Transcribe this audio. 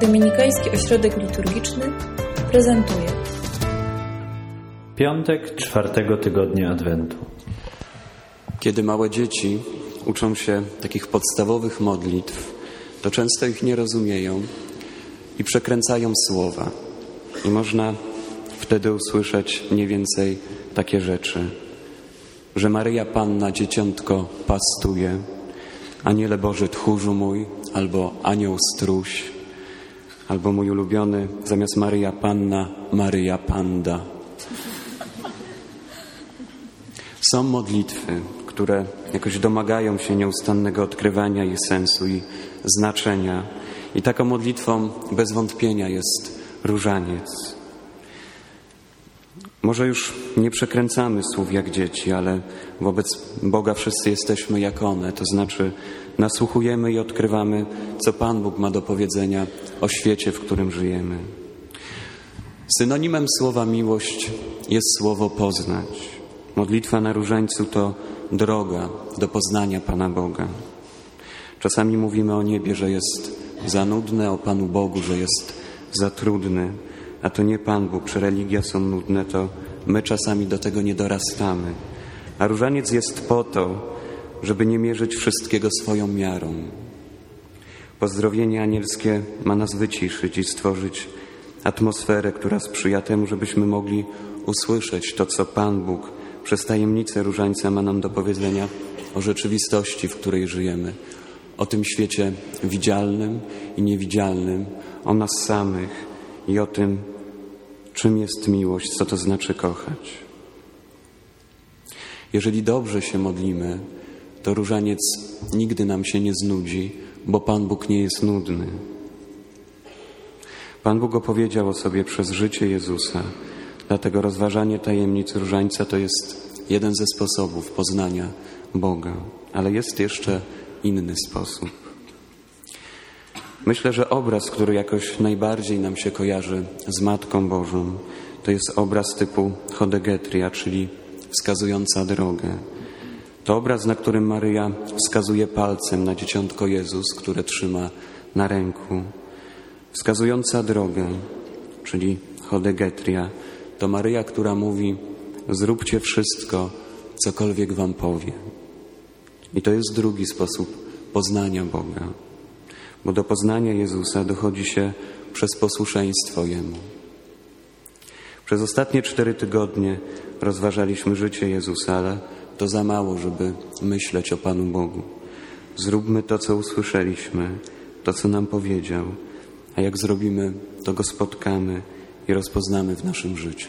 Dominikański Ośrodek Liturgiczny prezentuje Piątek czwartego tygodnia Adwentu. Kiedy małe dzieci uczą się takich podstawowych modlitw, to często ich nie rozumieją i przekręcają słowa. I można wtedy usłyszeć mniej więcej takie rzeczy, że Maryja Panna dzieciątko pastuje, Aniele Boży tchórzu mój, albo Anioł Struś, albo mój ulubiony zamiast Maryja Panna, Maryja Panda. Są modlitwy, które jakoś domagają się nieustannego odkrywania jej sensu i znaczenia. I taką modlitwą bez wątpienia jest różaniec. Może już nie przekręcamy słów jak dzieci, ale wobec Boga wszyscy jesteśmy jak one, to znaczy nasłuchujemy i odkrywamy, co Pan Bóg ma do powiedzenia o świecie, w którym żyjemy. Synonimem słowa miłość jest słowo poznać. Modlitwa na różańcu to droga do poznania Pana Boga. Czasami mówimy o niebie, że jest za nudne, o Panu Bogu, że jest za trudny, a to nie Pan Bóg, czy religia są nudne, to my czasami do tego nie dorastamy. A różaniec jest po to, żeby nie mierzyć wszystkiego swoją miarą. Pozdrowienie anielskie ma nas wyciszyć i stworzyć atmosferę, która sprzyja temu, żebyśmy mogli usłyszeć to, co Pan Bóg przez tajemnicę różańca ma nam do powiedzenia o rzeczywistości, w której żyjemy, o tym świecie widzialnym i niewidzialnym, o nas samych i o tym, czym jest miłość, co to znaczy kochać. Jeżeli dobrze się modlimy, to różaniec nigdy nam się nie znudzi, bo Pan Bóg nie jest nudny. Pan Bóg opowiedział o sobie przez życie Jezusa, dlatego rozważanie tajemnic różańca to jest jeden ze sposobów poznania Boga, ale jest jeszcze inny sposób. Myślę, że obraz, który jakoś najbardziej nam się kojarzy z Matką Bożą, to jest obraz typu chodegetria, czyli wskazująca drogę. To obraz, na którym Maryja wskazuje palcem na dzieciątko Jezus, które trzyma na ręku. Wskazująca drogę, czyli chodegetria, to Maryja, która mówi: Zróbcie wszystko, cokolwiek Wam powie. I to jest drugi sposób poznania Boga, bo do poznania Jezusa dochodzi się przez posłuszeństwo Jemu. Przez ostatnie cztery tygodnie rozważaliśmy życie Jezusa, ale to za mało, żeby myśleć o Panu Bogu. Zróbmy to, co usłyszeliśmy, to, co nam powiedział, a jak zrobimy, to go spotkamy i rozpoznamy w naszym życiu.